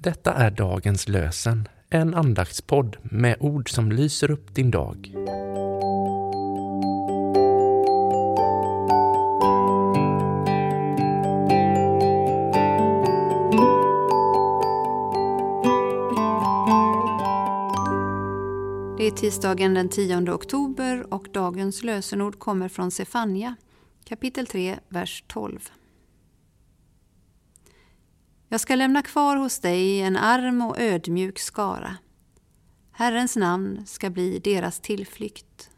Detta är dagens lösen, en andaktspodd med ord som lyser upp din dag. Det är tisdagen den 10 oktober och dagens lösenord kommer från Sefania, kapitel 3, vers 12. Jag ska lämna kvar hos dig en arm och ödmjuk skara. Herrens namn ska bli deras tillflykt.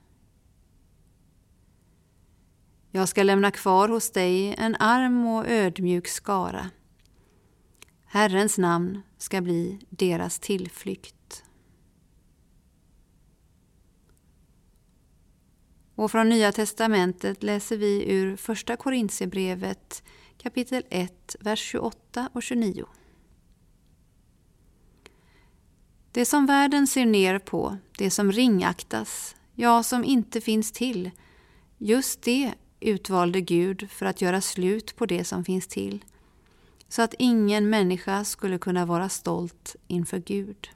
Jag ska lämna kvar hos dig en arm och ödmjuk skara. Herrens namn ska bli deras tillflykt. Och från Nya testamentet läser vi ur Första Korintierbrevet kapitel 1, vers 28 och 29. Det som världen ser ner på, det som ringaktas, ja, som inte finns till, just det utvalde Gud för att göra slut på det som finns till, så att ingen människa skulle kunna vara stolt inför Gud.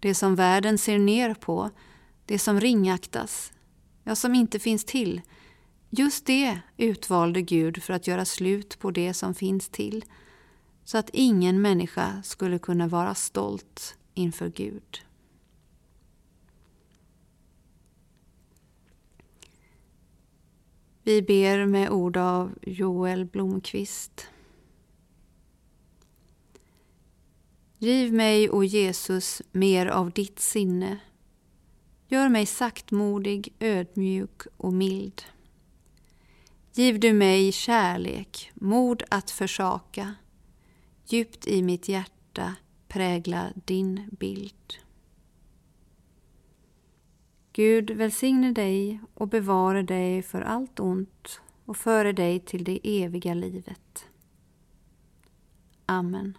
Det som världen ser ner på, det som ringaktas, ja, som inte finns till, just det utvalde Gud för att göra slut på det som finns till, så att ingen människa skulle kunna vara stolt inför Gud. Vi ber med ord av Joel Blomqvist. Giv mig, o Jesus, mer av ditt sinne. Gör mig saktmodig, ödmjuk och mild. Giv du mig kärlek, mod att försaka. Djupt i mitt hjärta prägla din bild. Gud välsigne dig och bevare dig för allt ont och före dig till det eviga livet. Amen.